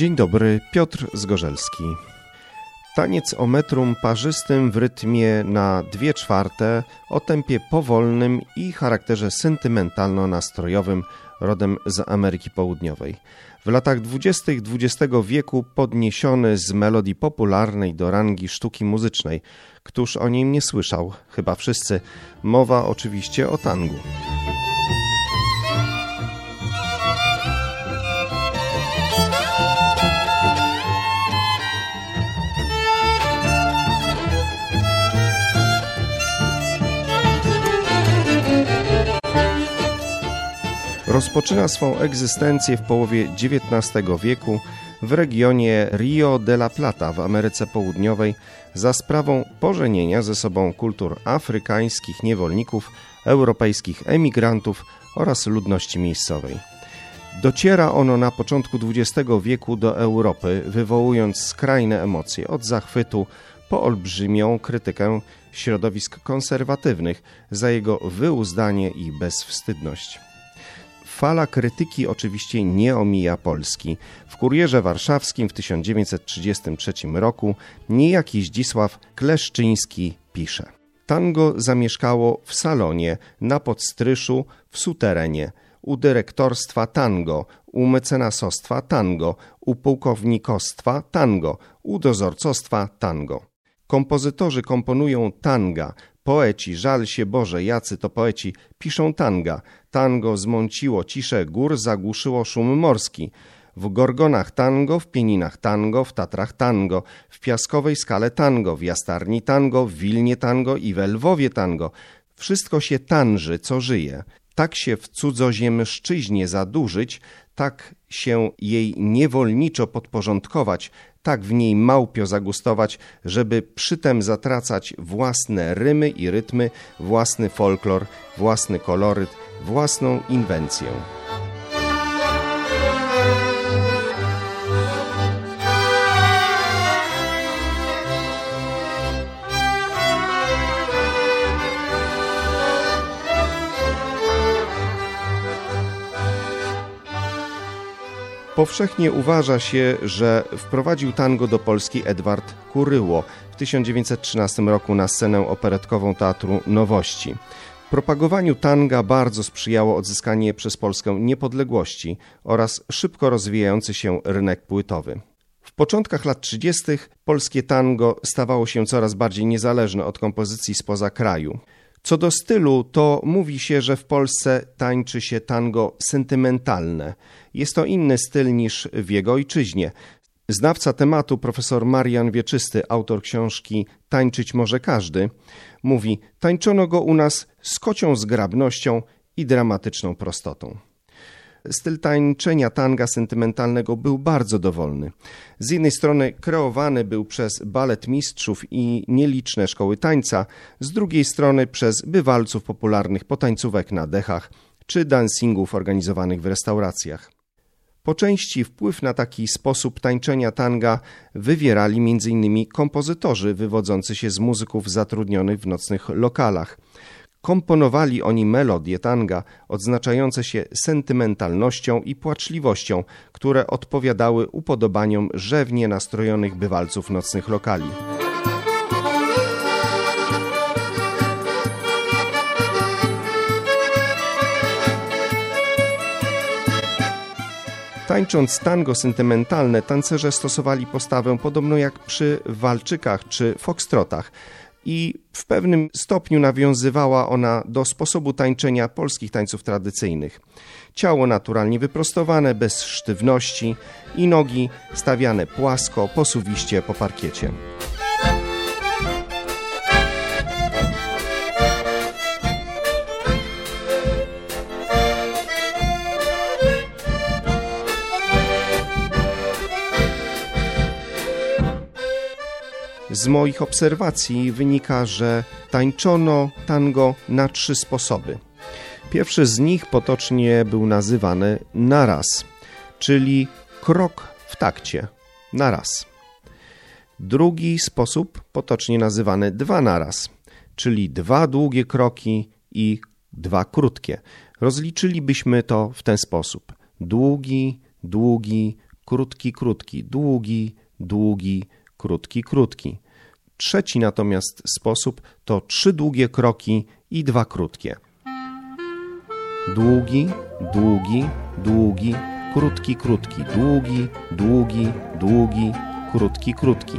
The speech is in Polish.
Dzień dobry, Piotr Zgorzelski. Taniec o metrum parzystym w rytmie na dwie czwarte, o tempie powolnym i charakterze sentymentalno-nastrojowym rodem z Ameryki Południowej. W latach dwudziestych XX wieku podniesiony z melodii popularnej do rangi sztuki muzycznej. Któż o nim nie słyszał? Chyba wszyscy. Mowa oczywiście o tangu. Rozpoczyna swą egzystencję w połowie XIX wieku w regionie Rio de la Plata w Ameryce Południowej za sprawą pożenienia ze sobą kultur afrykańskich niewolników, europejskich emigrantów oraz ludności miejscowej. Dociera ono na początku XX wieku do Europy, wywołując skrajne emocje od zachwytu po olbrzymią krytykę środowisk konserwatywnych za jego wyuzdanie i bezwstydność. Fala krytyki oczywiście nie omija Polski. W Kurierze Warszawskim w 1933 roku niejaki Zdzisław Kleszczyński pisze Tango zamieszkało w salonie, na podstryszu, w suterenie, u dyrektorstwa tango, u mecenasostwa tango, u pułkownikostwa tango, u dozorcostwa tango. Kompozytorzy komponują tanga, Poeci, żal się Boże, jacy to poeci, piszą tanga. Tango zmąciło ciszę gór, zagłuszyło szum morski. W Gorgonach tango, w Pieninach tango, w Tatrach tango, w Piaskowej skale tango, w Jastarni tango, w Wilnie tango i w Lwowie tango. Wszystko się tanży, co żyje. Tak się w cudzoziemszczyźnie zadłużyć, tak się jej niewolniczo podporządkować, tak w niej małpio zagustować, żeby przytem zatracać własne rymy i rytmy, własny folklor, własny koloryt, własną inwencję. Powszechnie uważa się, że wprowadził tango do Polski Edward Kuryło w 1913 roku na scenę operetkową Teatru Nowości. Propagowaniu tanga bardzo sprzyjało odzyskanie przez Polskę niepodległości oraz szybko rozwijający się rynek płytowy. W początkach lat 30. polskie tango stawało się coraz bardziej niezależne od kompozycji spoza kraju. Co do stylu, to mówi się, że w Polsce tańczy się tango sentymentalne. Jest to inny styl niż w jego ojczyźnie. Znawca tematu profesor Marian Wieczysty, autor książki Tańczyć może każdy, mówi: Tańczono go u nas z kocią zgrabnością i dramatyczną prostotą. Styl tańczenia tanga sentymentalnego był bardzo dowolny. Z jednej strony kreowany był przez balet mistrzów i nieliczne szkoły tańca, z drugiej strony przez bywalców popularnych potańcówek na dechach czy dancingów organizowanych w restauracjach. Po części wpływ na taki sposób tańczenia tanga wywierali m.in. kompozytorzy wywodzący się z muzyków zatrudnionych w nocnych lokalach – Komponowali oni melodie tanga odznaczające się sentymentalnością i płaczliwością, które odpowiadały upodobaniom rzewnie nastrojonych bywalców nocnych lokali. Tańcząc tango sentymentalne, tancerze stosowali postawę podobną jak przy walczykach czy foxtrotach i w pewnym stopniu nawiązywała ona do sposobu tańczenia polskich tańców tradycyjnych. Ciało naturalnie wyprostowane, bez sztywności i nogi stawiane płasko, posuwiście po parkiecie. Z moich obserwacji wynika, że tańczono tango na trzy sposoby. Pierwszy z nich potocznie był nazywany naraz, czyli krok w takcie, naraz. Drugi sposób potocznie nazywany dwa naraz, czyli dwa długie kroki i dwa krótkie. Rozliczylibyśmy to w ten sposób: długi, długi, krótki, krótki, długi, długi, krótki, krótki. Trzeci natomiast sposób to trzy długie kroki i dwa krótkie. Długi, długi, długi, krótki, krótki, długi, długi, długi, krótki, krótki.